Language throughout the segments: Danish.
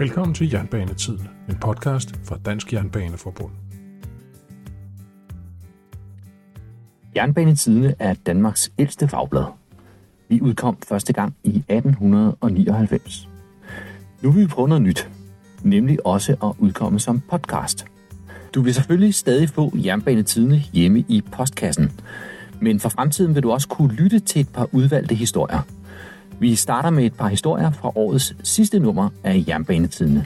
Velkommen til Jernbanetiden, en podcast fra Dansk Jernbaneforbund. Jernbanetiden er Danmarks ældste fagblad. Vi udkom første gang i 1899. Nu vil vi prøve noget nyt, nemlig også at udkomme som podcast. Du vil selvfølgelig stadig få Jernbanetidene hjemme i postkassen, men for fremtiden vil du også kunne lytte til et par udvalgte historier – vi starter med et par historier fra årets sidste nummer af Jernbanetidene.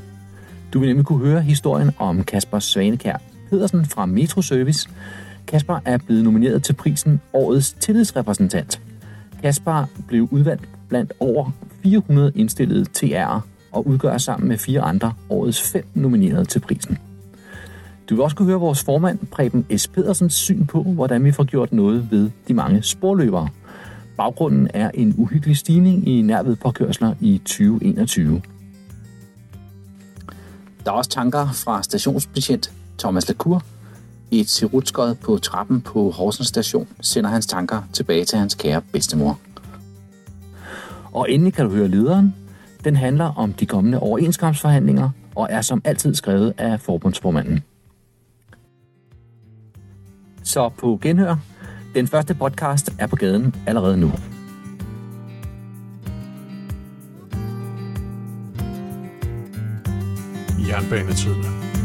Du vil nemlig kunne høre historien om Kasper Svanekær Pedersen fra Metro Service. Kasper er blevet nomineret til prisen Årets Tillidsrepræsentant. Kasper blev udvalgt blandt over 400 indstillede TR'er og udgør sammen med fire andre årets fem nominerede til prisen. Du vil også kunne høre vores formand Preben S. Pedersens syn på, hvordan vi får gjort noget ved de mange sporløbere – Baggrunden er en uhyggelig stigning i nærved påkørsler i 2021. Der er også tanker fra stationsbetjent Thomas Lacour. Et serutskod på trappen på Horsens station sender hans tanker tilbage til hans kære bedstemor. Og endelig kan du høre lederen. Den handler om de kommende overenskomstforhandlinger og er som altid skrevet af forbundsformanden. Så på genhør den første podcast er på gaden allerede nu. Jernbanetiden.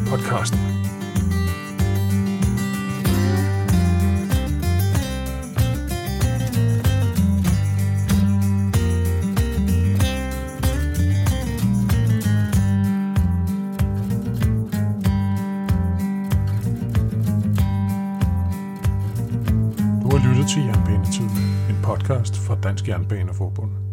Podcasten. Til Jernbanetid, en podcast fra Dansk Jernbaneforbund.